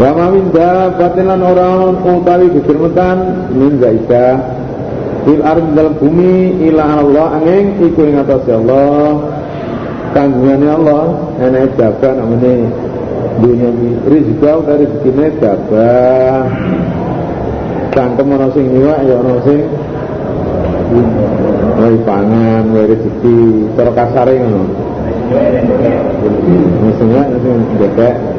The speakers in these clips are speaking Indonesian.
Wa ma min dabbatin lan ora utawi gegermetan min zaida fil dalam bumi ila Allah angin iku ing atas Allah kanggungane Allah enek jaga namanya dunia rezeki dari rezekine jaga cangkem ana sing niwak ya ana sing Wae pangan, wae rezeki, cara kasare ngono. Maksudnya bebek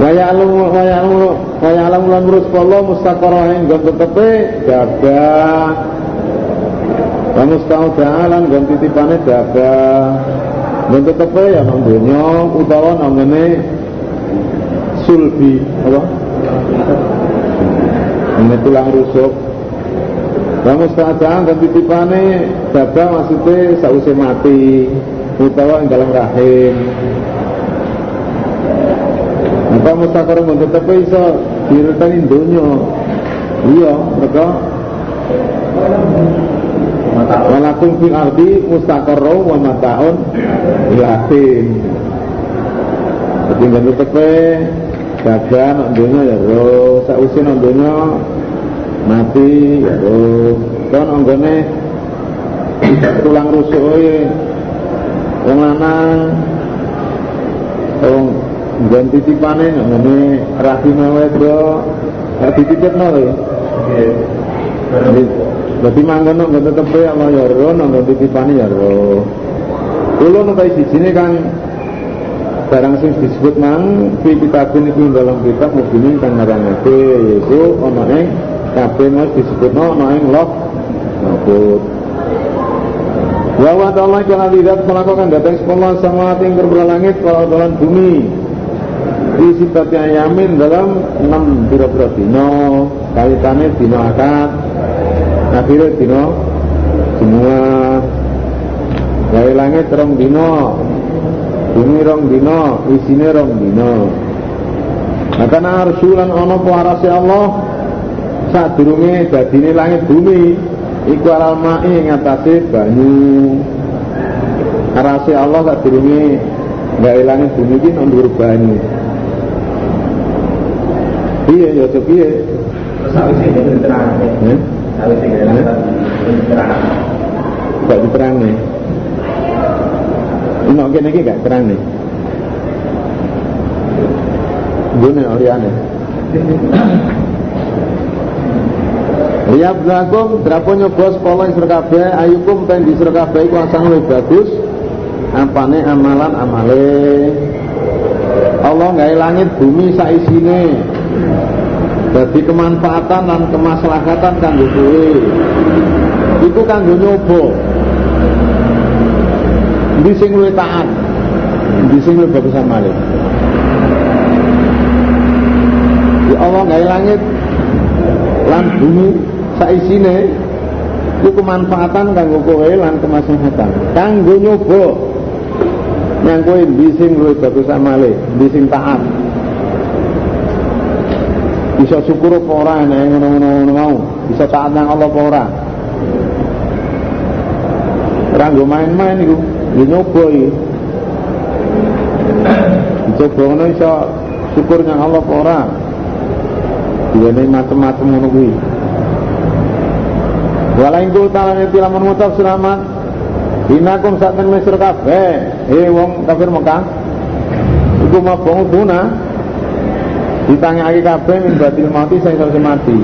Waya alam waya alam waya alam lan urus Allah mustaqarah ing nggon tetepe jaga. Wa mustaudalan nggon titipane jaga. Nggon tetepe ya nang donya utawa namene sulbi apa? Tulang rusuk. Wa mustaudalan nggon titipane jaga maksudnya sausé mati utawa ing dalam rahim. Apa mustakar untuk tapi iso diretani dunia Iya, mereka Walakum ardi mustaqarru wa mata'un ilahin Jadi nggak tepe Jaga nak dunia ya ro Sausi nak dunia Mati ya ro Kan anggone Tulang rusuk Wong lanang dan titipane ngene rahime wedok gak dititipno lho Jadi manggon nang tetep Allah ya ro nang titipane ya ro. Kulo nang siji ne kan barang sing disebut mang fi kitabin iku dalam kitab mungkin kan ngarangake yaiku ana ing kabeh mas disebutno ana ing loh mahfud Wa wa ta'ala kana lidat melakukan datang sekolah sama tinggal berlangit kalau dalam bumi di sifat ayamin dalam enam pira-pira dino kaitannya dino akad akhirnya dino semua. Dari langit rong dino bumi rong dino isine rong dino nah karena arsulan ono puarasi Allah saat durunge dadine langit bumi iku alal ma'i ngatasi banyu. Arasi Allah saat durunge nggak langit bumi ini nondur banyu Iya, ya cok iya. Sawise itu terang. Ya. Sawise itu terang. Gak diterang nih. Ini kene iki gak terang nih. Gune oriane. Lihat lakum draponyo bos pola isra kabeh ayukum ten di kabeh iku asang luwih bagus apane amalan amale Allah gawe langit bumi saisine jadi kemanfaatan dan kemaslahatan kanggo kowe. Iku kanggo nyoba. Ndi sing luwih taat? Ndi sing luwih bagus amale di Allah gawe langit lan bumi saisine iku kemanfaatan kanggo kowe lan kemaslahatan. Kanggo nyoba. Yang kowe ndi sing luwih bagus amale sing taat bisa syukur apa ora nek ngono-ngono mau. Bisa taat nang Allah apa ora? Ora main-main iku. Yo nyoba iki. Coba ngono iso syukur nang Allah apa ora? Diwene macem-macem ngono kuwi. Walain kul talane tilamun mutab selamat? Inakum temen mesir kabeh. Hei wong kafir Mekah. Iku mabung guna ditanyake kabeh min batil mati sing iso mati.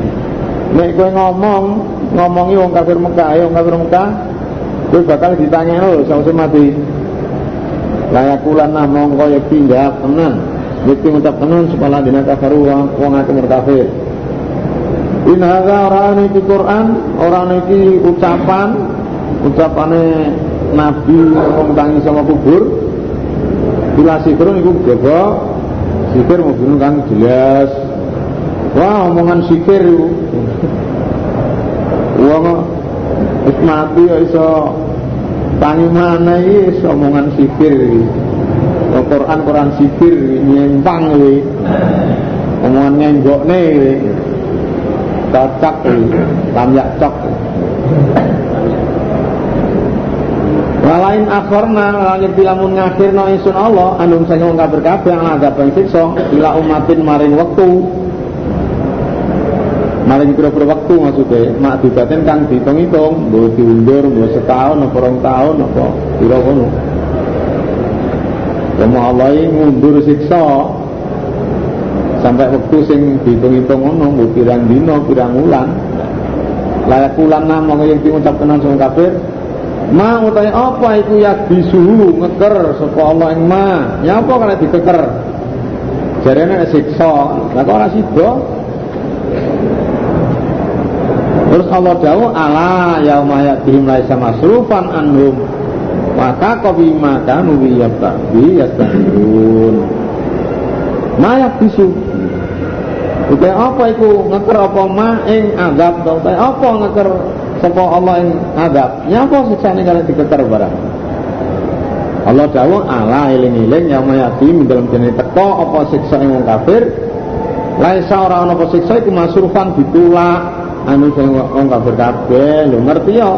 Nek kowe ngomong ngomongi wong kafir Mekah ayo wong kafir Mekah kowe bakal ditanya lho sing mati. Layakulan nah mongko ya pindah tenan. Bukti ngucap tenan supaya dina kafaru wong akeh kafir. In hadza orang iki Quran, orang iki ucapan, ucapane Nabi wong tangi sama kubur. Bila sikron iku gego Sikir bunuh kan jelas. Wah omongan sikir itu. Wah wis mati ya iso tangi mana iki omongan sikir iki. Quran Quran sikir nyempang iki. Omongan nyenggokne iki. Cocok iki, tamyak cok. Walain akhirna langit lamun ngakhirna insun Allah anum sing wong kafir kabeh azab ing siksa umatin maring wektu. Maring kira-kira waktu maksudnya mak dibatin kang dihitung-hitung, mbok diundur, mbok setahun apa rong tahun apa pira ngono. Kamu Allah mundur siksa sampai waktu sing dihitung-hitung ngono mbok pirang dina, pirang wulan. Layak wulan nama yang diucapkan langsung kafir Ma utai apa iku ya bisuhu ngeker sapa Allah ing ma. Ya apa kana dikeker? Jarene siksa. Lah kok ora sida? Terus Allah jauh ala yauma yatihim laisa masrufan anhum maka qabi ma kanu yabtabi. Ma bisu. Utai apa iku ngeker apa ma ing azab utai apa ngeker sapa Allah yang adab? Nyapa siksane kalian dikeker barang Allah jawab ala iling-iling yang mayati dalam jenis teko apa siksa yang kafir? Laisa orang apa siksa itu masurfan ditulak anu sing wong kafir kabeh lho ngerti ya.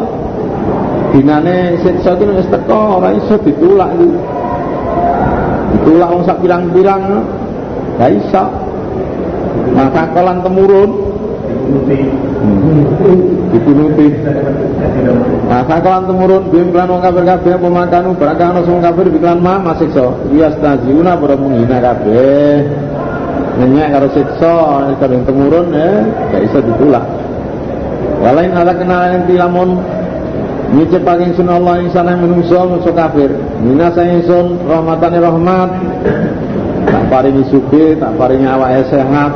Dinane siksa itu wis teko ora iso ditulak itu ditulak wong sak pirang-pirang gak maka kolan temurun dituruti nah sakalan temurun bim klan wong kafir kabeh pemakanu barang ana sing kafir biklan ma masiksa. Yastaziuna pada menghina kabeh. Nenyek karo siksa karo temurun eh gak iso ditulak. Walain ada kenalan tilamun nyicipake ingsun Allah ing sana menungso musuh kafir. Minasa ingsun rahmatane rahmat. Tak paringi sugih tak paringi awake sehat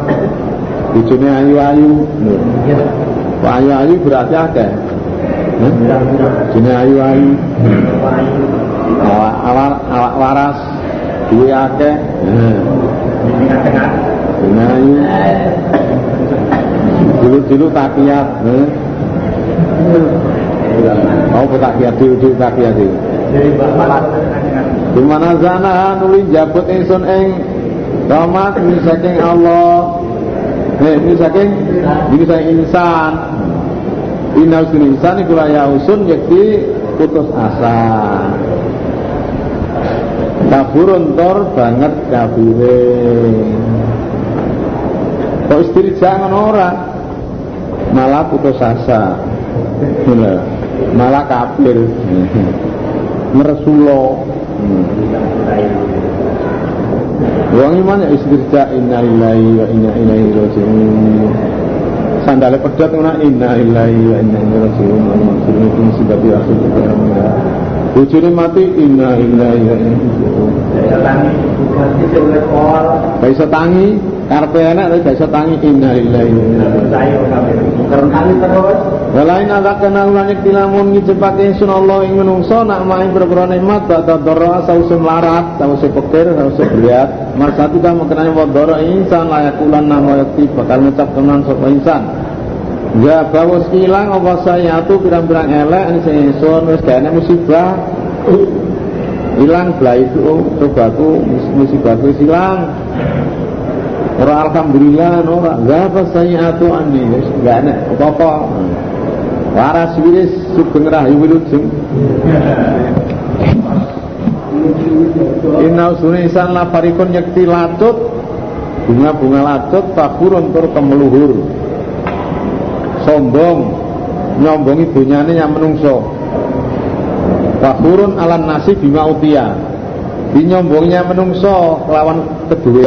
bojone ayu-ayu. Ayu-ayu berarti akeh. Bojone ayu-ayu. Awak waras duwe akeh. Bojone ayu. Dulu-dulu takiat. Oh, takiat dulu takiat dulu. Di mana zana nuli jabut ingsun ing rahmat saking Allah Eh, ini saking ini saking insan. Inna usul insan iku ya usun yakti putus asa. Kaburun tor banget kabure. Kok istri jangan orang malah putus asa. Malah kafir. Meresulo. Wong iman ya istirja inna lillahi wa inna ilaihi raji'un. Sandale pedot ngono inna lillahi wa inna ilaihi raji'un. Maksudnya itu musibah di akhir Bojone mati inna lillahi wa inna ilaihi raji'un. Bisa tangi karepe enak tapi bisa tangi inna lillahi terus. Walain ada kena ulang tilamun ngijepake sun Allah ing menungso nak main berbro nikmat badha dara sause melarat sause pekir sause berat masa tidak mengenai wadara insan layak ulan nama yakti bakal ngucap kenan sapa insan. Ya bawa hilang apa saya tuh pirang-pirang elek ini saya insun wis musibah. Hilang belah itu oh, cobaku musibahku hilang Orang alhamdulillah ora. Gak apa saya tuh ani gak enak. Apa-apa. Waras wiris sugeng rahayu wilujeng. Inna usuni insan yakti latut. Bunga-bunga latut Fakurun tur kemeluhur. Sombong. Nyombongi dunyane yang menungso. Fakurun alan nasi bima utia. Dinyombongnya menungso Lawan kuwi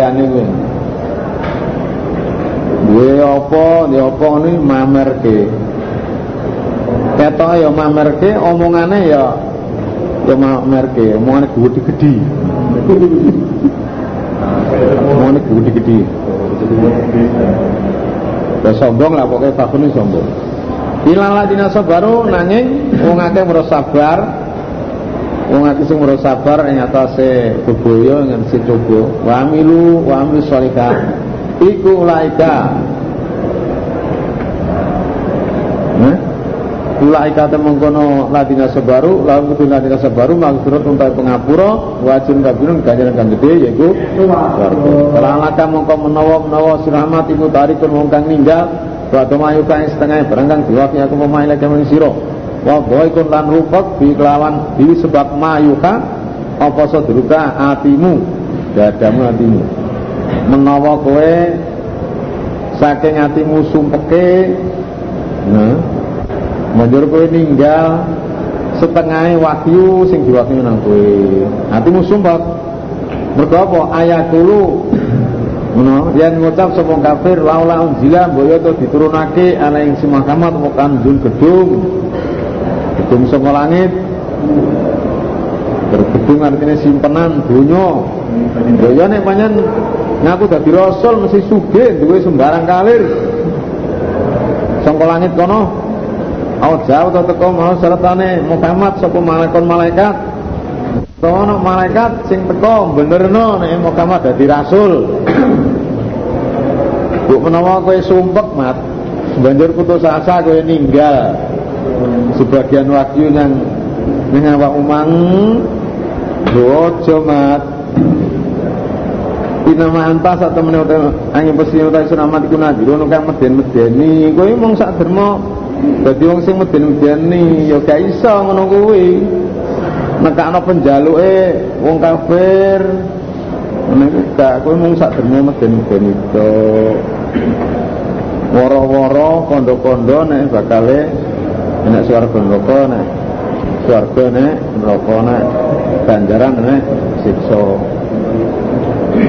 Duwe apa, duwe apa ini mamer ke ketok ya mamerke omongane ya ya mamerke. Omongane gede-gede omongane gede-gede ya sombong lah pokoknya fakun ini sombong. Ilala dina sabaru nanging wong akeh sabar. Wong akeh sing sabar ing atase bebaya ing sing coba wa amilu wa amilu sholihah iku laika Ula ikate mengkono ladina sebaru lalu kudu ladina sebaru maghfirah untuk pengapura wajib kabirun ganjaran kang gede yaiku swarga kalau alaka mongko menawa menawa siramat iku wong kang ninggal Wa mayu kae setengah barang kang diwaki aku lagi men sira wa dhaikun lan rupek bi kelawan di sebab mayuka apa sadruka atimu dadamu atimu menawa kowe saking atimu sumpeke nah manjur kowe ninggal setengah wahyu sing diwahyu nang kowe atimu sumpek mergo apa ayat dulu Ngono, yen ngucap sapa kafir laula unzila boyo to diturunake ana ing si Muhammad apa kanjun gedung. Gedung saka langit. Bergedung artinya simpenan dunya. Boyo nek panjen ngaku dadi rasul mesti sugih duwe sembarang kalir. Saka langit kono. Au jauh to teko mau sertane Muhammad sapa malaikat malaikat. Sono malaikat sing teko benerno nek Muhammad dadi rasul. Bu menawa kowe sumpek mat, banjur putus asa kowe ninggal sebagian wahyu yang ning umang Bojo mat Inama antas atau menurut angin pesi utai sunamat iku nabi. Kono kang meden-medeni Kowe mong sak dermo Dadi wong sing meden-medeni Ya gak iso ngono kuwi. Nekakno penjaluke wong kafir. Nek gak. Kowe mung sak dermo meden-medeni tok woro-woro kondo-kondo nek bakale nek swarga neraka nek swarga nek neraka nek ganjaran nek siksa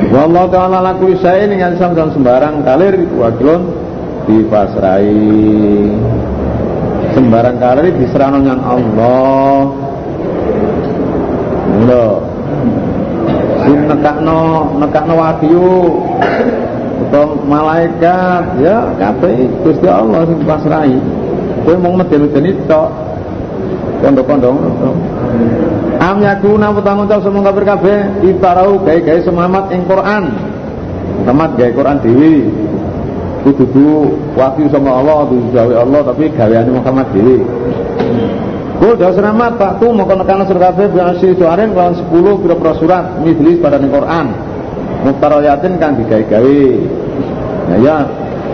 Wallahu ta'ala laku isai dengan samsan sembarang kalir wakilun dipasrai sembarang kalir diserang dengan Allah. Mula Sin nekakno nekakno wahyu atau malaikat ya kabeh Gusti Allah sing pasrahi. Kowe mung meden-meden tok. Kondo-kondo am yakuna utawa ngucap semua kafir kabeh itarau gawe-gawe semamat ing Quran. Semamat gawe Quran dhewe kudu wahyu sama Allah kudu gawe Allah tapi gaweane Muhammad dhewe Kul dah selamat Pak tu mau kena surat kabeh biasi suarin kelawan 10 pira-pira surat midlis pada Quran. Muftarayatin kan digawe-gawe ya ya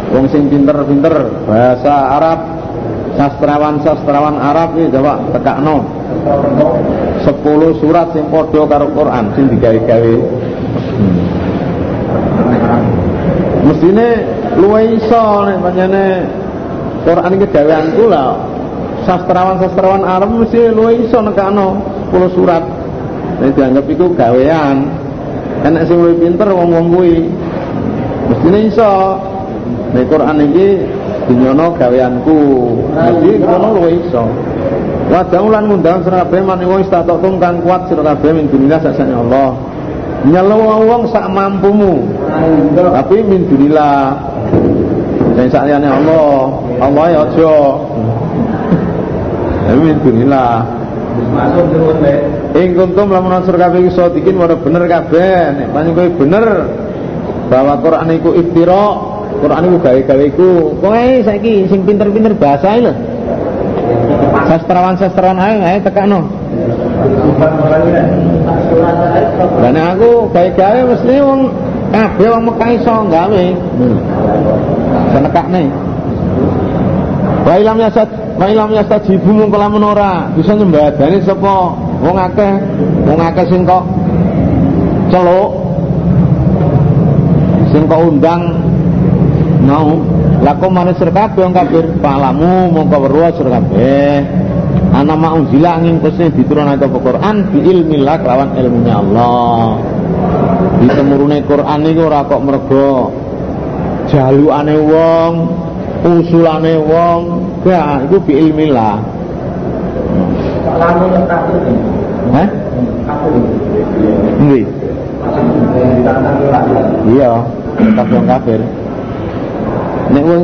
wong sing pinter-pinter bahasa Arab sastrawan-sastrawan Arab iki coba tekakno 10 surat sing padha karo Quran sing digawe-gawe hmm. mestine luwe iso nek pancene Quran iki gaweanku lah sastrawan-sastrawan Arab mesti luwe iso nekakno 10 surat nek dianggap iku gawean Enak sing luwih pinter wong-wong kuwi. Mestine iso. Nek Quran iki dinyono gaweanku. Mesti ngono luwih iso. Wajah ulan ngundang sira kabeh maneh wong istatatum kang kuat sira kabeh min dunia sakjane Allah. Nyelo wong sak mampumu. Tapi min dunillah. Sing sakjane Allah. Allah ya aja. Tapi min dunillah. Masuk terus Ing kuntum lamun ansur kabeh iku sadikin ora bener kabeh. Nek pancen kowe bener bahwa Quran iku iftira, Quran iku gawe-gawe iku. Kowe saiki sing pinter-pinter bahasa lho. Sastrawan-sastrawan ae ae tekakno. Dan aku gawe-gawe mesti wong kabeh wong Mekah iso gawe. Senekakne. Wa ilam yasad wa ilam yastajibu mung kalamun ora bisa nyembadani sapa wong akeh wong akeh sing kok celuk sing kok undang mau lakum manis kabeh kafir palamu mongko weruh sira kabeh ana maunzila angin kusne diturunake apa Quran bi ilmillah kelawan ilmunya Allah ditemurune Quran iku ora kok mergo jalukane wong usulane wong gak iku bi ilmillah Lalu kafir. Hah? Nggih. Iya, kafir kafir. Nek wong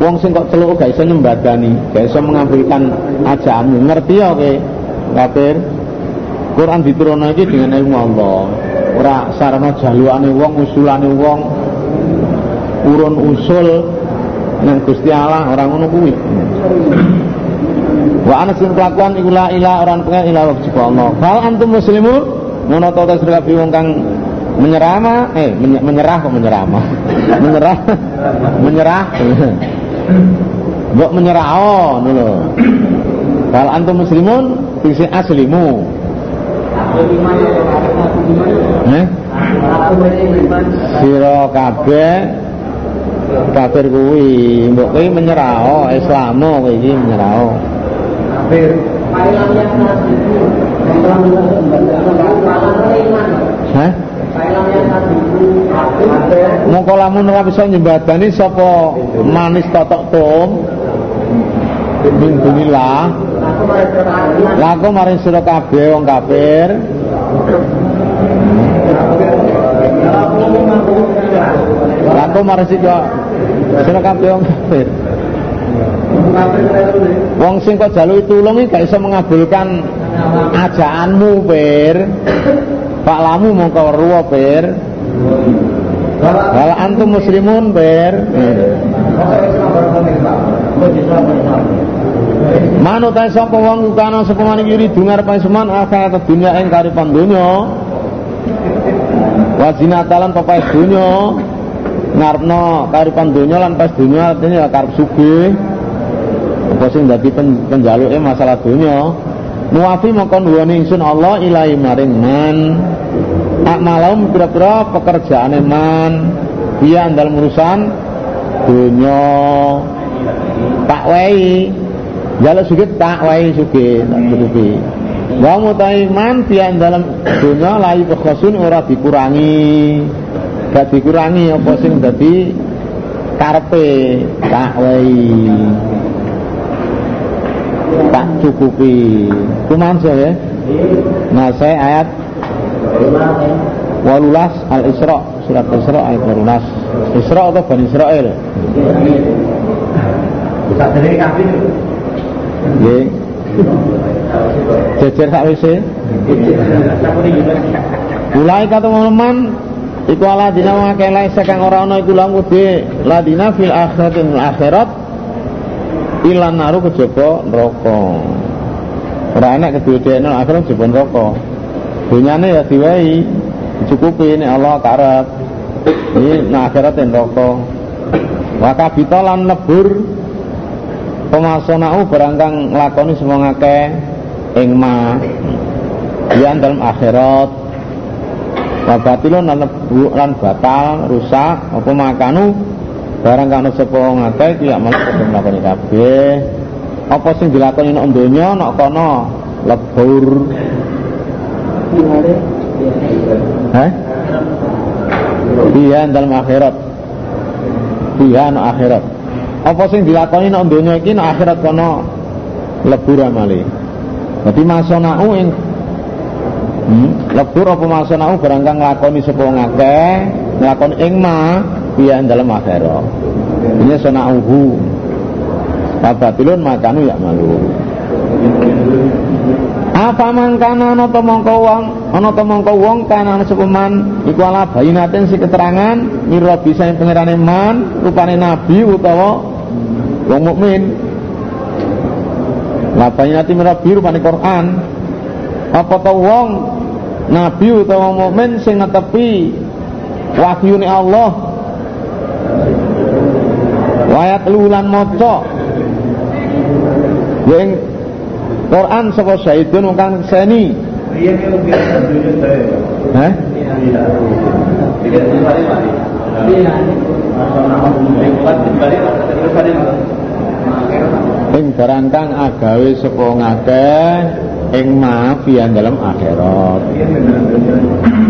wong sing kok celuk gak iso nyembadani, gak iso mengambilkan ajaanmu. Ngerti ya kowe? Kafir. Quran diturunno iki dengan ilmu Allah. Ora sarana jalukane wong, usulane wong, urun usul nang Gusti Allah ora ngono kuwi. Wa ana sing kelakuan iku la ilaha orang pengen ilah wa Allah. Fal antum muslimun ngono ta sira wong kang menyerah eh menyerah kok menyerah menyerah menyerah Mbok menyerah oh ngono Wal antum muslimun tegese aslimu. Eh? Sira kabeh kafir kuwi, mbok kuwi menyerah Islam kowe iki menyerah. Kafir. Hah? Mongko lamun ora bisa nyembadani sapa manis totok tum min dunillah laku maring sira kabeh wong kafir? Laku maring sira sira kabeh wong kafir? Wong sing kok jaluki tulung iki gak iso mengabulkan ajaanmu, Pir. Pak Lamu mongko ruwa, Pir. Wala antum muslimun, Pir. Manut ta sapa wong kana sapa maning yuri dungar pansuman akhirat dunya ing karipan donya. Wajina talan papai donya ngarepno karipan donya lan pas donya artinya ya karep sugih. Apa sing dadi penjaluke masalah donya. Nuwafi mongko nuwuni ingsun Allah ilahi maring man. Akmalahum kira-kira pekerjaane man. Dia dalam urusan dunya. Tak wei Jaluk sugih tak wae sugih tak cukupi. Wa mutaiman pian dalam dunya layu kekhusun ora dikurangi. Gak dikurangi apa sing dadi karepe tak wae. Tak cukupi. Kumansa ya. Nah saya ayat Walulas Al-Isra Surat Isra ayat walulas Isra atau Bani Israel Bisa dari kafir Nggih. Jejer sakwise. Mulai kata teman-teman Iku ala dina mengakeh lain sekang ora ana iku lamu de ladina fil akhirat akhirat ilan naru kejaba neraka. Ora enak kedue-dene akhirat kejaba neraka. Dunyane ya diwehi dicukupi nek Allah karep. Ini nah akhirat neraka. Wa kabita lan lebur. Pemasonau barang kang nglakoni semua ngake ing ma. Dalam akhirat. Wabatilun lan lan batal rusak apa makanu? Barang kang sapa ngake iki ya malah kudu nglakoni kabeh. Apa sing dilakoni nek donya nek kono? Lebur Iya dalam akhirat. Iya no akhirat apa sing dilakoni nek donya iki nek akhirat kono lebur amale. Dadi masonau ing hmm, lebur apa masonau barang kang nglakoni sapa ngakeh nglakoni ing ma biya dalam akhirat. Ini sonauhu. Babatilun makanu ya malu. Apa mangkana ana ta mongko wong ana ta mongko wong kana sapa man? Iku ala bayinaten si keterangan mira bisa pangerane man rupane nabi utawa wong mukmin. Lapanya nanti merah biru panik Quran. Apa tau wong nabi utawa mukmin sing netepi wahyune Allah? Wayat lulan maca. Yang Quran saka Sayyidun kang seni? Hah? ing barang kang agawe sapa ngakeh ing maafian dalam akhirat.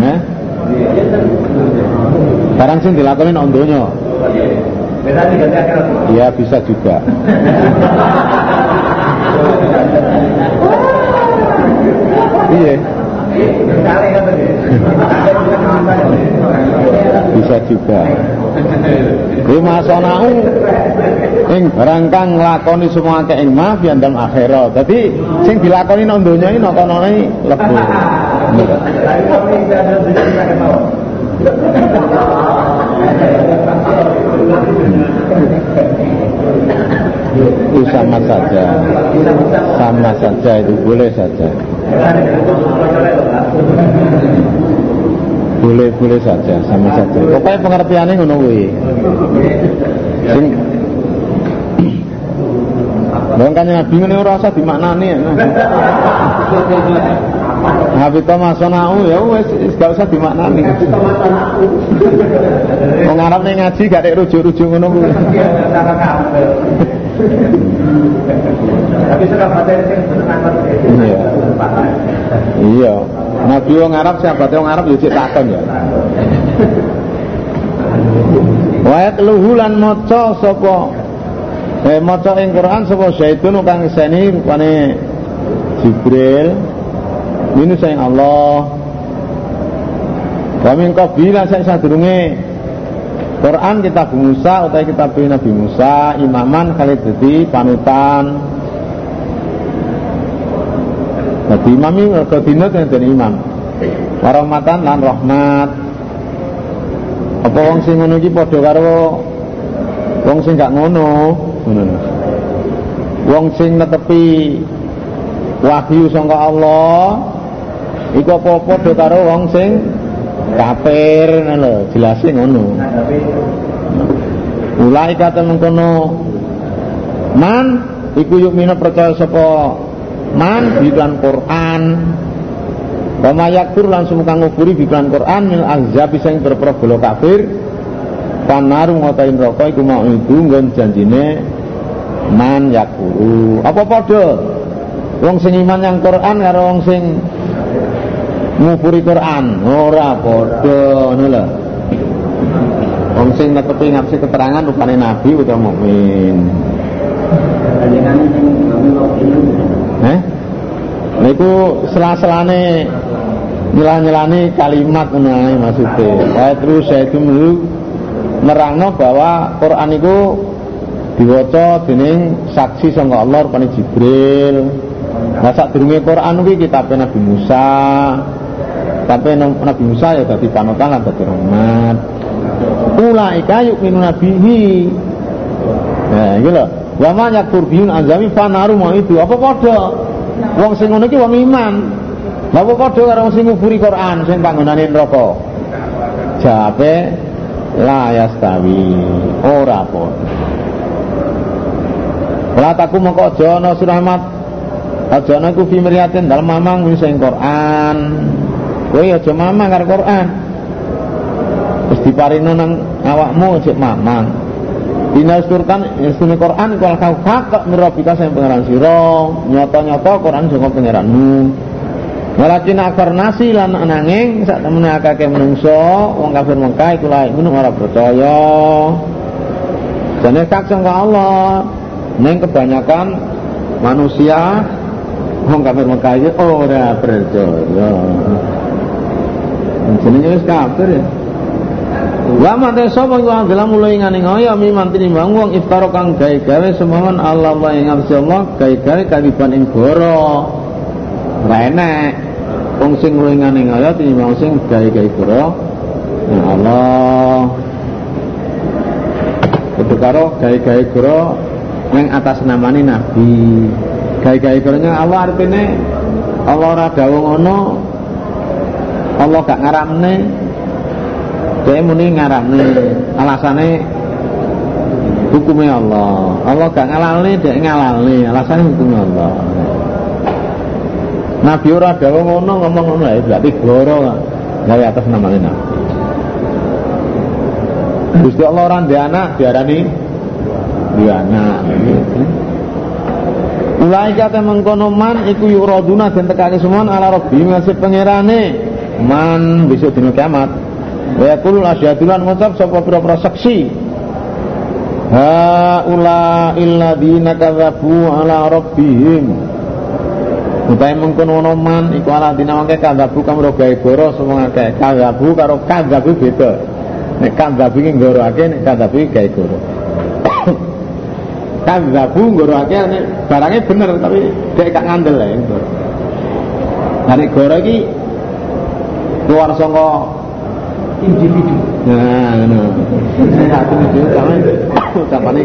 Heh? Barang sing dilakoni nang donya. Ya bisa juga. Iya. Bisa juga. Lima sonau ing barang kang nglakoni semua akeh ing mafian dalam akhirat. Dadi sing dilakoni nang donya iki nang kono lebu. Itu sama saja Sama saja itu boleh saja boleh-boleh saja sama saja pokoknya pengertiannya ngono kuwi sing Wong kan Nabi ngene ora usah dimaknani. Habita masonau ya wis gak usah dimaknani. Wong ngaji gak ada rujuk-rujuk ngono kuwi. Tapi sahabat sing seneng Iya. Iya. Nabi wong Arab sahabat wong Arab yo cek takon ya. Wa yatluhu lan maca sapa Eh maca ing Quran sapa Zaitun kang seni rupane Jibril Ini sayang Allah Wa min qabila saya sadurunge Quran kitab Musa utawi kitab Nabi Musa imaman kali dadi panutan. Dadi imam iki mergo dina dadi imam. Warahmatan lan rahmat. Apa wong sing ngono padha karo wong sing gak ngono? Ngono. Wong sing netepi wahyu sangka Allah iku apa karo wong sing kafir lho jelase ngono. Ulai kata mengkono man iku yuk mina percaya sapa man biklan Quran. Wama yaktur langsung kang biklan Quran mil azab sing berperang bola kafir. Panaru ngotain rokok iku mau itu janjine man yakuru apa padha? Wong sing iman yang Quran karo wong sing nguburi Quran ora padha ngono lho wong sing netepi ngapsi keterangan rupane nabi utawa mukmin Eh? Niku sela-selane nyelah-nyelani kalimat ae maksude. Kae terus saya itu nerangno bahwa Quran itu diwaca dening saksi sangka Allah rupane Jibril. Nah sadurunge Quran kuwi kitab Nabi Musa. Tapi Nabi Musa ya dadi panutan lan dadi rahmat. Ulaika yu'minu nabihi. Nah, iki lho. Wa ma yakfur azami fanaru mau itu. Apa padha? Wong sing ngono iki wong iman. Apa padha karo wong sing nguburi Quran sing panggonane neraka? Jawabe la yastawi. Ora padha. Ora taku mongko aja surahmat. Aja fi mamang sing Quran. Kowe aja mamang karo Quran. Wis diparino nang awakmu cek mamang. Dinasturkan istune Quran iku al hak mirabika sing pangeran sira, nyata-nyata Quran sing pangeranmu. Walakin akar nasi lan ananging sak temene akake menungso wong kafir Mekah iku lae ngono ora percaya. Jane kak sangka Allah. Ning kebanyakan manusia wong kafir Mekah iki ora percaya. Jenenge wis kafir ya. Wa mate sapa iku dalam mulai ngane ngoyo mi mantini bang wong iftara kang gawe-gawe semohon Allah wa ing Allah gawe-gawe kadiban ing goro. Renek wong sing mulai ngane ngoyo tinimbang sing gawe-gawe goro. Ya Allah. Kudu karo gawe-gawe goro yang atas namane nabi. Gawe-gawe goronya Allah artine Allah ora dawuh ngono. Allah gak ngaramne. Dia muni ngaramne. Alasane hukumnya Allah. Allah gak ngalalne dia ngalalne alasane hukumnya Allah. Nabi ora dawa ngono ngomong ngono. Ya berarti goro gawe atas namanya Nabi Gusti Allah orang dia anak diarani dia anak. Ulai kata mengkono man iku yuraduna dan tekake semua ala rabbi masih pangerane man besok dina kiamat. Wa yaqulu asyhadu lan ngucap sapa pira-pira saksi? Ha ula illadina kadzabu ala rabbihim. Utai mengkono man iku ala dina mangke kadzabu kamro gawe goro semua akeh kadzabu karo kadzabu beda. Nek kadzabu iki ngoroake nek kadzabu iki gawe goro kadzabu ngoroake nek barangnya bener tapi dhek gak ngandel ya goro Nah goro iki keluar saka individu. Nah, ngono. Satu sama ucapane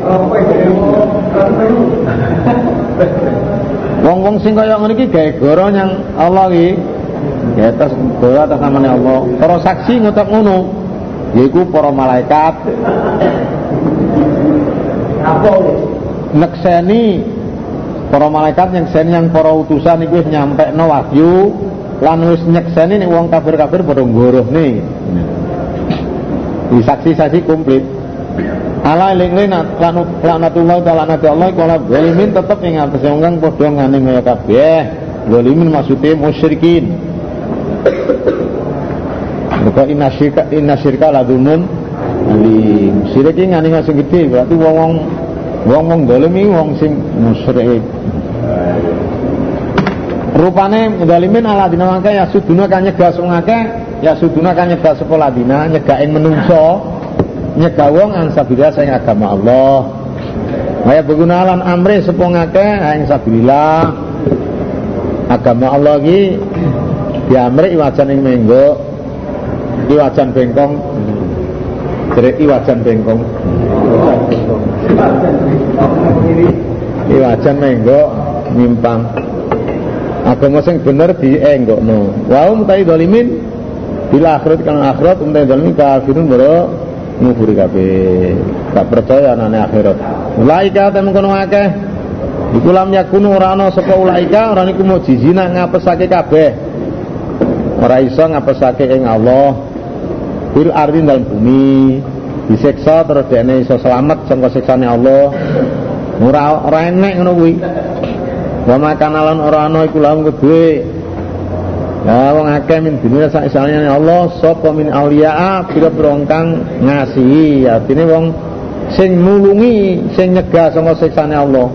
Wong-wong sing kaya ngene iki gawe goro nyang Allah iki. Ya atas goro atas namanya Allah. Para saksi ngucap ngono. Yaiku para malaikat. Apa? Nekseni para malaikat nyekseni yang para utusan iku wis nyampekno wahyu lan wis nyekseni nek wong kafir-kafir padha ngguruhne di saksi-saksi komplit ala eling-eling laknatullah ta'ala nabi Allah kala zalimin tetep ing atas wong kang padha ngane kaya kabeh zalimin maksudnya musyrikin Maka inna syirka inna syirka la dzulmun. Syirik ngene sing berarti wong-wong wong-wong zalim iki wong sing musyrik. Rupane zalimin ala dina mangke ya suduna kan nyegah wong akeh, ya suduna kan nyegah sapa ladina, nyegah ing menungso, nyegah wong an sabilillah sing agama Allah. Kaya begunalan amri sapa ngakeh ing sabilillah. Agama Allah iki diamri wajan ing menggo iwajan bengkong jadi iwajan bengkong iwajan menggo nyimpang agama sing bener dienggokno. Wa um tai dolimin bila akhirat kan akhirat um tai dolimin kafirun bro nguburi kabeh. Gak percaya nane akhirat. Ulaika temen kono akeh. Iku lam yakunu ora ana sapa ulaika ora niku mujizina ngapesake kabeh. Ora iso ngapesake ing Allah. Fil ardi dalam bumi. Disiksa terus dene iso selamat saka siksane Allah. Ora ora enek ngono kuwi wa makanalan ora ana iku lahum kedue. Ya wong akeh min dunia sak isane Allah sapa min auliya pira-pira kang ngasihi. Artine wong sing nulungi sing nyegah saka siksane Allah.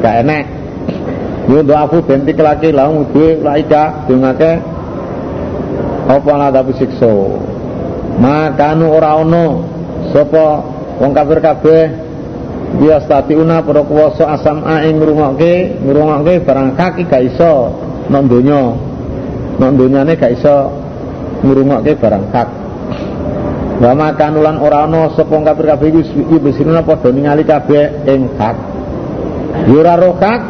Gak enek. Yo doaku benti kelaki lahum kedue laika dungake apa ngadapi siksa makanu ora ana. Sapa wong kafir kabeh dia statiuna para kuwasa asam ing ngrungokke ngrungokke barang kaki gak iso nang donya. Nang donyane gak iso ngrungokke barang kak. Wa makanu lan ora ana sapa kafir kabeh iki bisina padha ningali kabeh ing kak. Yo ora roh kak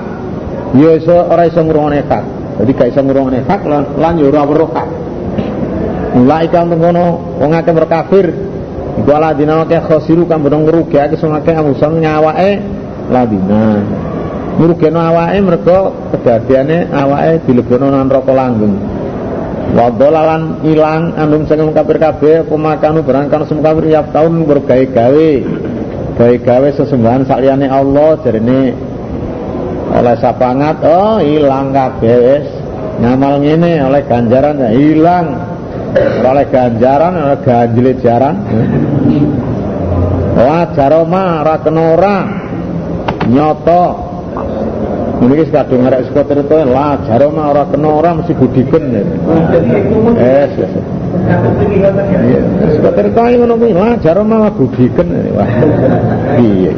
yo iso ora iso ngrungokne kak. Jadi gak iso ngrungokne kak lan yo ora roh kak. Laika mengono wong akeh berkafir iku ala dina akeh khosiru kang bodong ngrugekake sing akeh amusan nyawake ladina. Ngrugekno awake mergo kedadiane awake dilebono nang neraka langgeng. Wa dolalan ilang anum sing kafir kabeh pemakanu berangkan semua kafir tiap tahun bergawe-gawe gawe-gawe. Sesembahan sakliyane Allah jarene oleh sapangat oh ilang kabeh wis. Ngamal ngene oleh ganjaran hilang oleh ganjaran oleh ganjilit jaran. Wah jaroma ora kena ora. Nyoto. Ini kadung ngarek skuter itu lah jaroma ora kena mesti budiken eh skuter itu ayo ngono kuwi lah jaroma budiken wah piye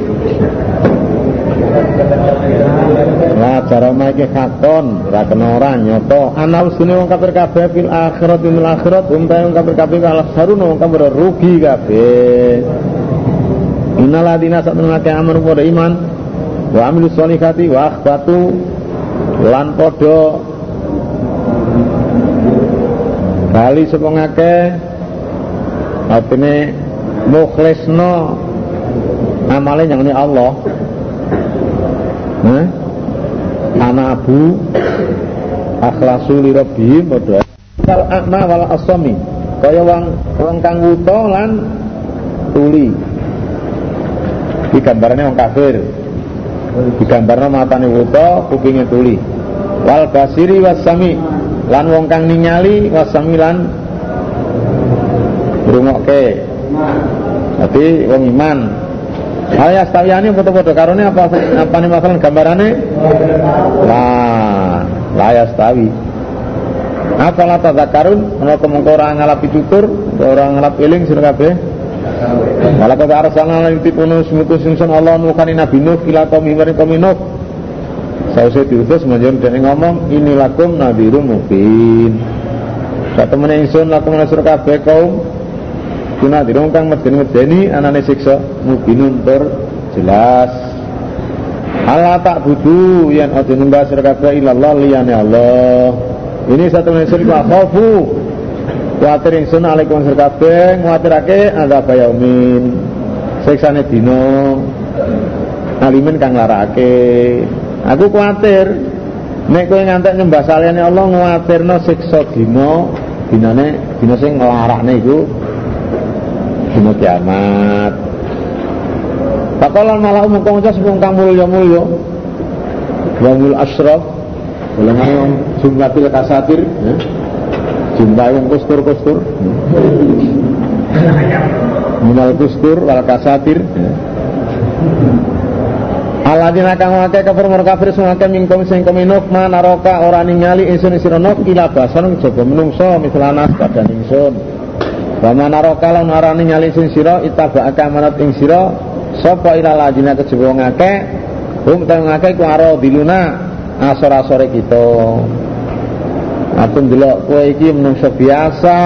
Lah cara iki kakon, ora kena ora nyoto. Ana usune wong kafir kabeh fil akhirat fil akhirat umta wong kafir kabeh kalah saruna wong kafir rugi kabeh. Innal ladina satnake amanu pada iman wa amilu sholihati wa akhbatu lan padha bali sapa ngake artine mukhlisno amale yang Allah Hah? Anabu akhlasu li rabbihim padha. Kal akma wal asami. Kaya wong wong kang wuta lan tuli. Di gambarnya wong kafir. Di gambarnya matane wuta kupingnya tuli. Wal basiri wasami lan wong kang ningali wasami lan ngrungokke. Jadi wong iman Ayah stawiyani foto-foto karone apa apa nih masalah gambarannya? Lah, layas stawi. Apa lah tadakarun? Kalau kemungko orang ngalap tutur, orang ngalap iling sira kabeh. Malah kata arsalna lan tipunu semutus insun Allah nukani nabi Nuh ila kaum maring kaum Nuh. Sausé diutus menjen dene ngomong ini lakum nadhirun mubin. Satemene ingsun lakum nasur kabeh kaum Kuna dirong kang medeni-medeni anane siksa mubinun tur jelas. Allah tak budu yang aja nyembah sira ilallah liyane Allah. Ini satu mesir wa khofu. Kuatir ingsun alaikum sira kabeh nguatirake ada bayaumin. Siksane dina alimin kang larake Aku kuatir nek kowe ngantek nyembah saliyane Allah nguatirno siksa dina dinane dina sing nglarakne iku dina kiamat. Pakolan malah umum kang sepung kang mulya-mulya. Wa mul asyraf golongan yang jumlatil kasatir ya. Jumlah yang kustur-kustur Minal kustur wal kasatir ya. Aladina kang wake kafir mur kafir sungake mingkom sing kominuk manaroka ora ningali ingsun sira nok ila basan jaba menungso mislanas badan ingsun. Wa manaroka lan ora ningali sing sira itabaka manat ing sira sapa ila ladina kejaba ngake hum tang ngake ku aro diluna asor-asore kita. Aku ndelok kowe iki menungso biasa.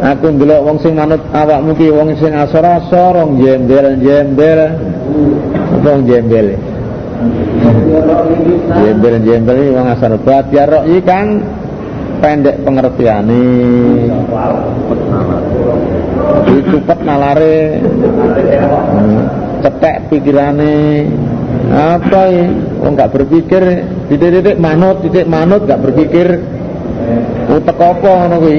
Aku ndelok wong sing manut awakmu ki wong sing asor-asor, wong jembel-jembel. Wong jembel. Jembel-jembel iki wong asal bat ya rok iki kan pendek pengertiane. Iki cepet nalare. Hmm, Cetek pikirane. Apa ya? Wong gak berpikir titik-titik manut, titik manut gak berpikir utek apa ngono kuwi.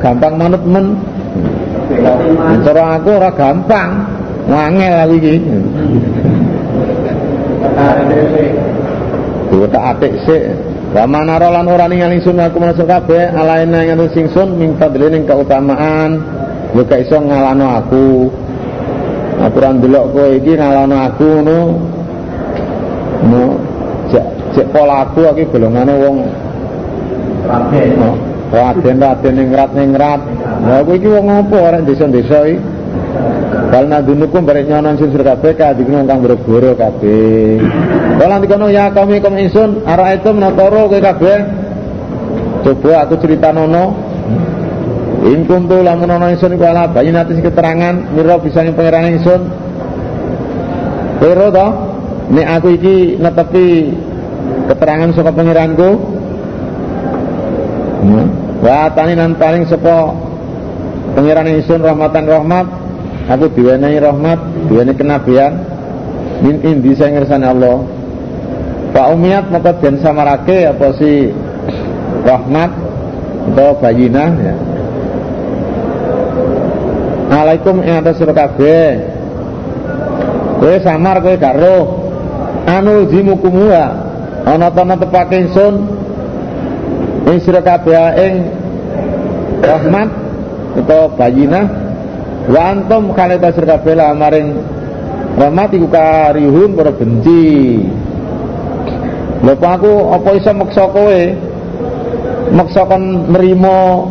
Gampang manut men. Cara aku ora gampang. Wangel aku iki. Tak atik sik. Wa manara lan ora ningali sun aku masuk kabeh alaina ing anu singsun ming fadlin keutamaan yo gak iso ngalano aku. Aku ora ndelok kowe iki ngalano aku ngono. No, cek cek pola aku iki golongane wong Raden. no, Raden Raden ning rat ning rat. Lah kowe iki wong apa ora desa-desa iki? Bal nadunukum barek nyonon sin sira kabeh kadikno kang boro-boro kabeh. Kala dikono ya kami kum insun ara itu menatoro kowe kabeh. Coba aku ceritanono. In kuntu lamun ana insun iku ala bayinati sing keterangan mira bisa ing pangeran insun. Pero to nek aku iki netepi keterangan saka pangeranku. Hmm. Wa tani nan paling sapa pangeran insun rahmatan rahmat aku diwenehi rahmat diwenehi kenabian min indi saya ngersane Allah Pak Umiat maka den samarake apa si rahmat atau bayinah ya Alaikum ing atas sira kabeh. Kowe samar kowe gak roh. Anu jimukumuha ana ta netepake ingsun? Ing sira kabeh ing rahmat utawa bayinah. Wa antum khalita sira kabeh la maring rahmat iku karihun para benci. Lha aku apa iso meksa kowe? Meksa kon nrimo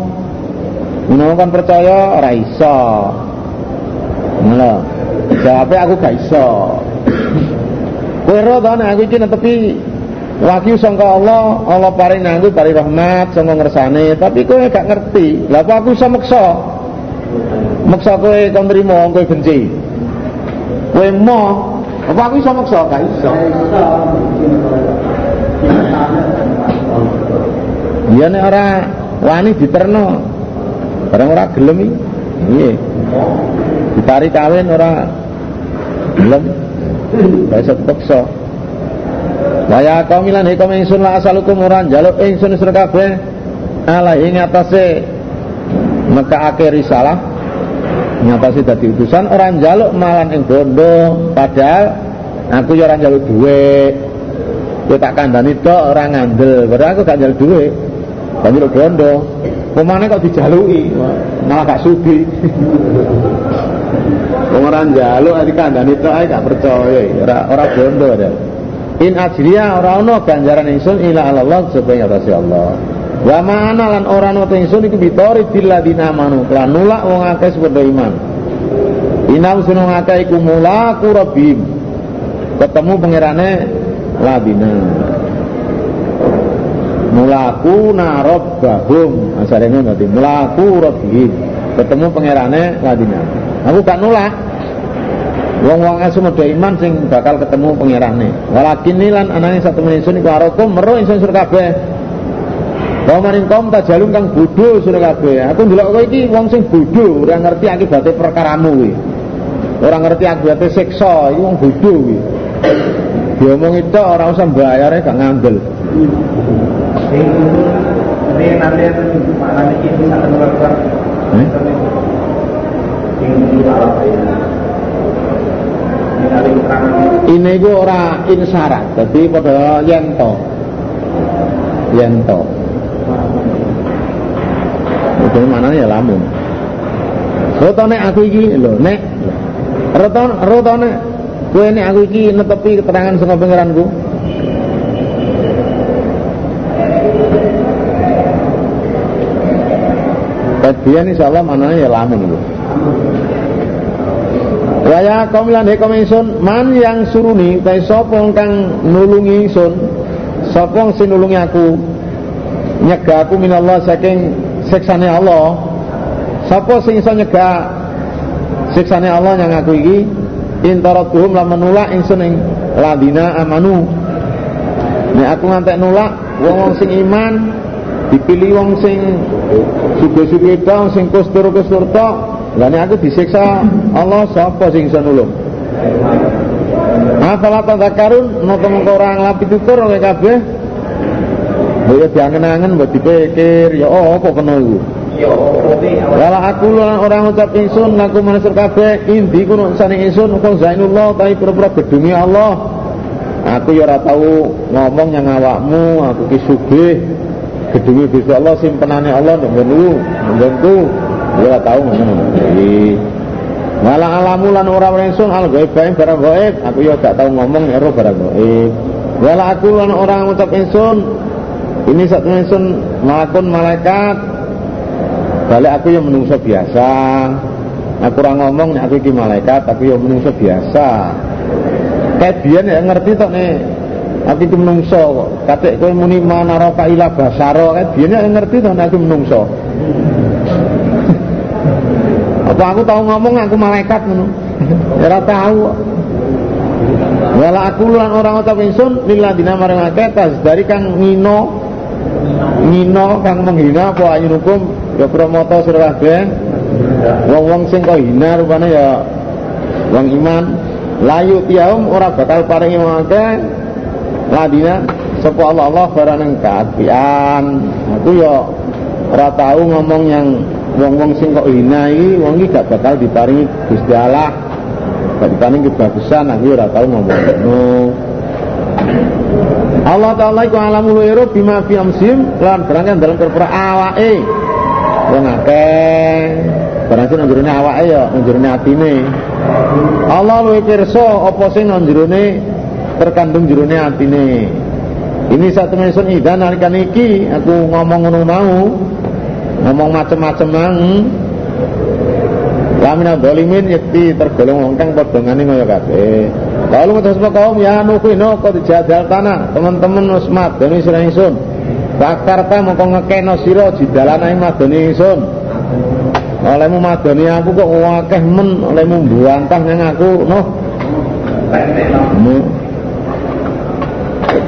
ngono kan percaya ora iso ngono jawabe aku gak iso kowe ro to nek aku iki netepi Wahyu sangka Allah, Allah paring nanggu paring rahmat sangka ngersane, tapi kowe gak ngerti. Lah aku iso meksa? Meksa kowe kon nrimo kowe benci. Kowe mo, apa aku iso meksa? Gak iso. Iya nek ora wani diterno. Barang ora gelem iki. Iya. Ditari kawin ora gelem. Iso dipaksa. Waya kaum lan hikum ingsun la asalukum ora njaluk ingsun sira kabeh ala ing atase nekake risalah ngatasi dadi utusan orang njaluk malan ing bondo padahal aku ya ora njaluk dhuwit kowe tak kandhani tok ora ngandel padahal aku gak njaluk dhuwit njaluk bondo pemane kok dijaluki? Malah gak sudi wong ora njaluk ati kandhani tok ae gak percaya. Ora ora bondo padahal in ajriya ora ono ganjaran ingsun ila Allah supaya atase Allah. Wa ma'ana lan ora ono ingsun iku bitori dilladina amanu. Lan nulak wong akeh padha iman. Inam sunung akeh iku mulaku rabbim ketemu pangerane ladina mulaku narobbahum asare ngono dadi mulaku rabbihim. Ketemu pangerane ladina aku gak nolak. Wong-wong asu medha iman sing bakal ketemu pangerane. Walakin nilan anane satu menungso iku arokum meru ingsun sur kabeh Kau maring kaum tak jalung kang bodoh sira. Aku ndelok kowe iki wong sing bodoh, ora ngerti akibate perkaramu kuwi. Ora ngerti akibate siksa, iki wong bodoh kuwi. diomong itu orang usah bayar gak ngambil Eh? Ini ku ora insyarat jadi pada yento. Yento. Itu mana ya lamun rotone aku iki lho nek. Roton rotone kowe nek aku iki netepi keterangan saka pangeranku Kadian insyaallah manane ya lamun lho Waya kaum lan he ingsun man yang suruni ta sapa kang nulungi ingsun sapa sing nulungi aku nyegah aku minallah saking siksane Allah. Sapa sing iso nyegah siksane Allah yang aku iki intaratuhum lan menulak ingsun ing ladina amanu. Nek aku ngantek nulak wong-wong sing iman dipilih wong sing suge-suge tok sing kustur-kustur tok. Nek aku disiksa Allah sapa sing iso nulung? Afala tadzakarun napa mengko ora nglapi tutur oleh kabeh. Ya diangen-angen mbok dipikir ya apa kena iku? Wala aku lan orang ngucap ingsun laku manusia kabeh indi kuno sane ingsun kok zainullah tapi pura-pura gedungi Allah. Aku ya ora tau ngomong yang awakmu aku ki sugih gedungi Gusti Allah simpenane Allah nek nggonku nggonku ya ora tau ngono. Wala alamu lan ora ingsun al gaib barang gaib aku ya gak tau ngomong nek ora barang gaib Wala aku lan orang ngucap ingsun ini satu ingsun malakun malaikat balik aku yang menungso biasa. Aku orang ngomong aku iki malaikat aku yang menungso biasa. Kayak ya ngerti tok nih aku iki menungso kok. Katik kowe muni manaraka ila basaro kayak biyen ngerti nek aku menungso. Apa aku tahu ngomong aku malaikat ngono. Ya ora tahu Wala aku lan orang ucap ingsun lilladina marang akeh tas dari kang ngino ngino kang menghina apa ayunukum ya promoto sira wong-wong sing kok hina rupane ya wong iman. Layu tiaum ora bakal paringi wong akeh ladina sapa Allah Allah barang kaapian aku ya ora tahu ngomong yang wong-wong sing kok hina iki wong iki gak bakal diparingi Gusti Allah. Gak diparingi kebagusan aku ya ora tahu ngomong ngono. Allah Ta'ala iku alamul wiro bima fi amsim lan berangkat dalam perkara awake. Wong akeh barang sing nang awake ya nang atine. Allah luwih pirsa apa sing nang terkandung jerone atine ini satu mensun idan nalikan iki aku ngomong ngono mau ngomong macem-macem mang Lamina dolimin yakti tergolong wong kang padha ngene kaya kabeh. Kalau ngutus kaum ya nuku no kok dijadal tanah teman-teman wis madoni sira ingsun. Bakarta mongko ngekeno sira jidalane madoni ingsun. Olehmu madoni aku kok akeh men olehmu buantah nang aku noh.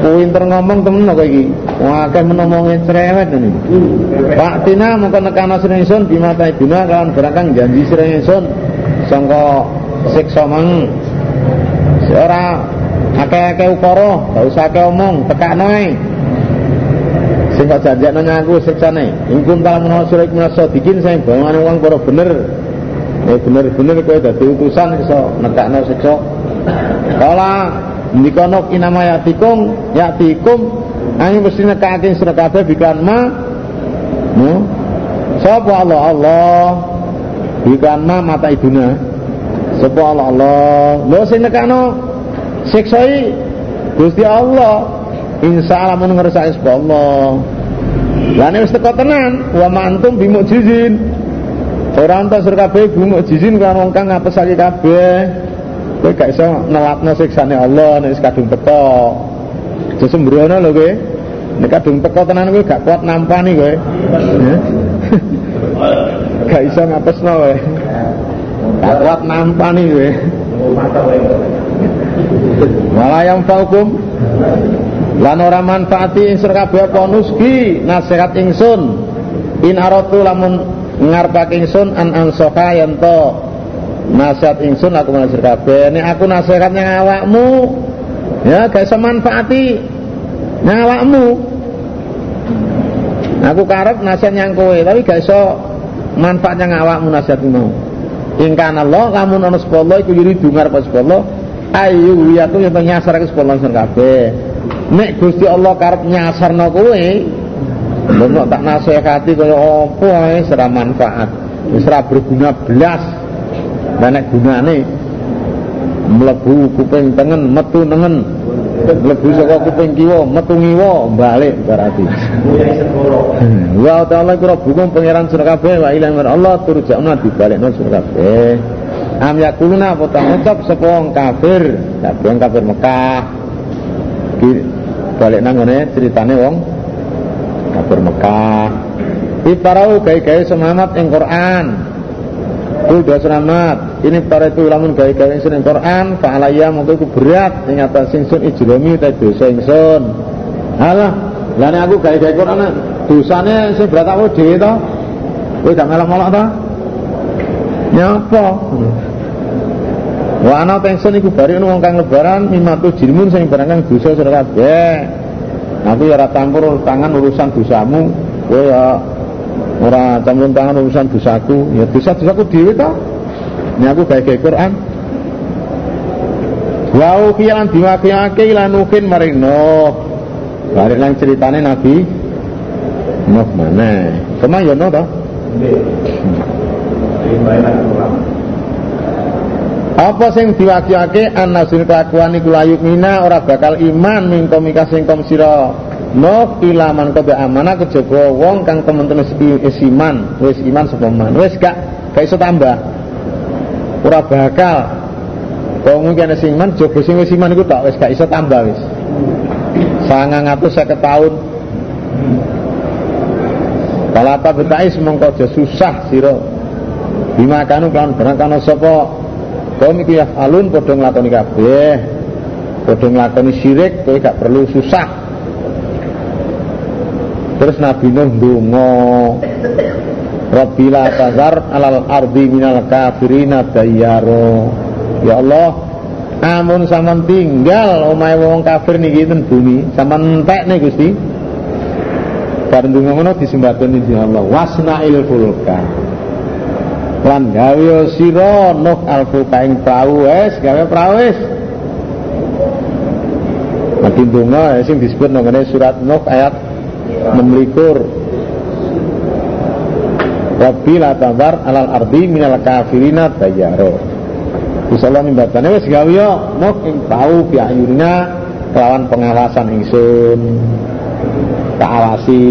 Pinter ngomong temen kok iki. Wah akeh menomongin cerewet ini. Pak Tina mongko nekana sira ingsun bimata ibuna kawan berangkang janji sira ingsun sangka siksa mang. Ora akeh-akeh ukara, gak usah akeh omong, tekakno ae. Sing kok janjekno nyaku siksane. Ing kuntal menawa sira iku nasa bikin sing golongane wong para bener. Eh bener-bener kowe dadi utusan iso nekakno siksa. Kala ndikono inama yatikum yatikum angin mesti nekake sira kabeh biklan ma. No. Sapa Allah Allah biklan ma mata ibuna. Sapa Allah Allah. Lho sing nekakno siksai Gusti Allah. Insya Allah mun ngersake sapa Allah. Lah nek wis teko tenan wa mantum bimujizin. Ora entuk sira kabeh bimujizin kan wong kang ngapesake kabeh. Kowe gak iso nelapno siksane Allah nek kadung teko. Aja sembrono lho kowe. Nek kadung teko tenan kowe gak kuat nampani kowe. Ya. Gak iso ngapesno kowe. Gak kuat nampani kowe. Walayam faukum lan ora manfaati ing sira kabeh apa nasihat ingsun in aratu lamun ngarepake ingsun an ansoka yen to nasihat ingsun aku manusia kabeh nek aku nasihat yang awakmu Ya gak iso manfaati nyawakmu. Aku karep nasihat yang kowe, tapi gak iso manfaat yang awakmu nasihatmu mau. Ingkana Allah kamu ana sepuluh iku yuri dungar sepuluh ayu ya yang nyasar ke sepuluh langsung kabeh. Nek Gusti Allah karep nyasarno kowe, Mbok tak nasihati kaya apa ae sera manfaat. Wis ora berguna blas. Nek gunane mlebu kuping tengen, metu nengen. Mlebu saka kuping kiwa, metu ngiwa, balik berarti. Wa ta'ala kira bukum pangeran surga kabeh wa ila Allah turja'una dibalekno surga kabeh. Am yakuluna apa ta ngucap sapa kafir, wong kafir Mekah. Balik nang ngene critane wong kafir Mekah Iparau gaya-gaya semangat yang Quran Udah selamat Ini para itu lamun gaya-gaya yang Quran Fa'alaya mungkin itu berat Yang atas singsun ijromi Tapi dosa ingsun. Alah Lalu aku gaya-gaya Quran Dosanya sing berat aku di itu Wih gak melak-melak tau Nyapa Wa ana pensiun iku bari wong kang lebaran mimatu jirmun sing barang kang dosa sira kabeh. Aku ya ora campur tangan urusan dosamu, kowe ya ora campur tangan urusan dosaku. Ya dosa-dosaku dhewe to. Ini aku gawe Quran. Wa ukiyan diwakiyake lan ukin maring Nuh. Balik nang ceritane Nabi Nuh mana? Ke mana ya Nuh? Apa sing diwakiyake anasul kelakuan iku layuk mina ora bakal iman min komika sing sira no ilaman kebe amana kejaba wong kang temen-temen wis iman, wis iman sapa man. Wis gak gak iso tambah. Ora bakal. Kok mungkin sing iman jaba sing wis iman iku tok wis gak iso tambah wis. 950 tahun. Kalau apa betais mongko aja susah sira. Bima kanu kan barang kana iku ya alun padha nglakoni kabeh padha nglakoni syirik kowe gak perlu susah terus Nabi Nuh ndonga Rabbila tazar alal ardi minal kafirina dayyaro. Ya Allah amun sampean tinggal omahe wong kafir niki ten bumi sampean entek nih Gusti. Bareng ndonga ngono disembateni Allah wasna'il fulka. Lan gawe sira nuh alfuka ing prau wis gawe prau wis Mati donga sing disebut nang surat Nuh ayat 26 Rabbi la tadar alal ardi minal kafirina dayaro. Gusti Allah nimbatane wis gawe yo Nuh ing prau biayuna lawan pengawasan ingsun. Kaawasi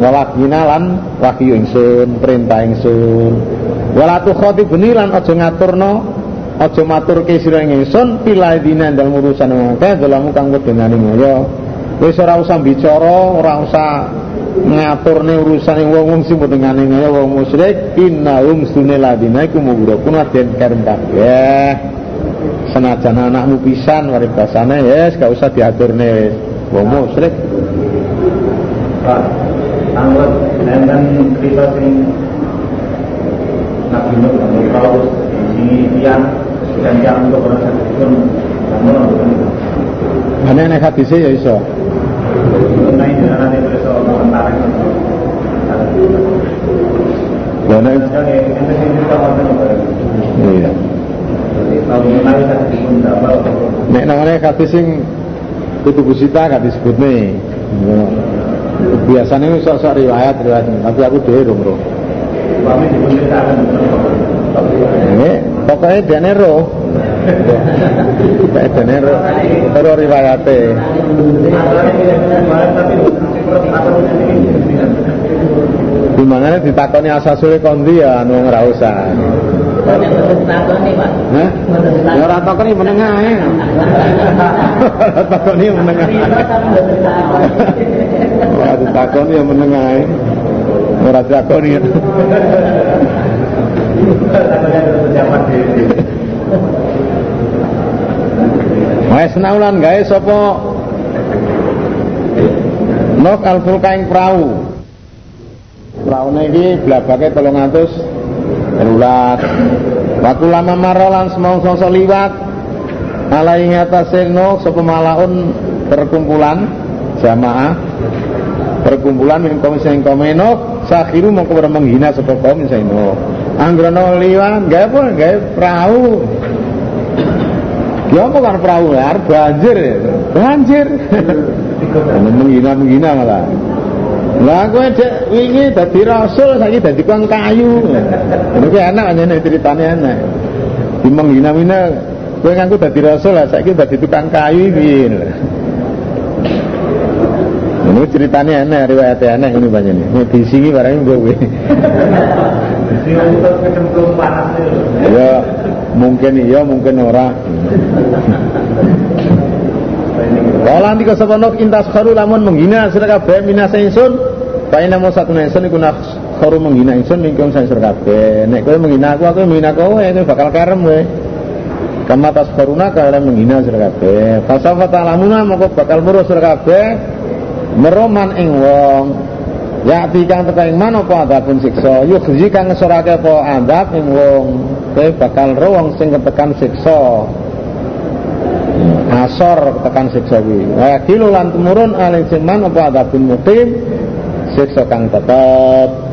ngawakina lan wahyu ingsun perintah ingsun. Wala tu khatibni lan aja ngaturno aja maturke sira ingsun piladina dal urusan akeh dalamu kang wedenane moyo wis ora usah bicara ora usah ngaturne urusan wong-wong sing wedenane ngoyo wong musyrik. Innahum sunil ladina iku mugrakun den karem kabeh senajan anakmu pisan waribasane yes gak usah diaturne wong musyrik. Pak, anggap nenten cerita sing Nabi Nuh Paulus di tiang dan tiang untuk orang sakit pun namun Mana nek hadise ya iso. Nah ini nanti bisa komentar Wonten iya. Nek namanya hadis sing kutubu sita gak disebutne. Biasanya sok-sok riwayat riwayat, tapi aku dhewe rum ro. Kami dipunceritakan Ini pokoknya dene ro. Kayak dene ro. Ro riwayate. Di mana ditakoni asasule kondi ya anu ora usah. Hah? Ya ora takoni menengah ae. Ora takoni menengah. Ora ditakoni ya menengah ae. Ora ditakoni. ya. Wes naulan gawe sapa Nok al-fulka ing prau. Praune iki blabake 300 telulas. Waktu lama marolan semongso liwat alai ngatasé no sapa malaun perkumpulan jamaah perkumpulan min kaum sing kaum no sakhiru mongko menghina sapa kaum sing no anggrono liwat gawe apa gawe perahu Ya apa kan perahu ya, banjir ya. Banjir. menghina-menghina malah. Lah kowe dek wingi dadi rasul saiki dadi tukang kayu. Ini enak nih ceritane enak. Di menghina-hina kowe ngaku dadi rasul lah saiki dadi tukang kayu piye. Ini ceritanya enak, riwayatnya enak ini banyak nih. Ini di sini barangnya gue. Ya mungkin iya, mungkin ora. Kala nanti keseponok intas kharu lamun menghina sira kabeh minasa ingsun, bae namo satu ingsun iku kharu menghina ingsun mingkung sang sira kabeh. Nek kowe menghina aku, aku menghina kowe, kowe bakal karem kowe. Kama tas kharuna kalian menghina sira kabeh. Fasafa ta'lamuna moko bakal muruh sira kabeh meroman ing wong Ya kang teka ing man apa adabun siksa yukhzi kang ngesorake apa adab ing wong kowe bakal ro wong sing ketekan siksa asor ketekan siksa kuwi. Wa kilu lan sing man apa adabun muqim siksa kang tetep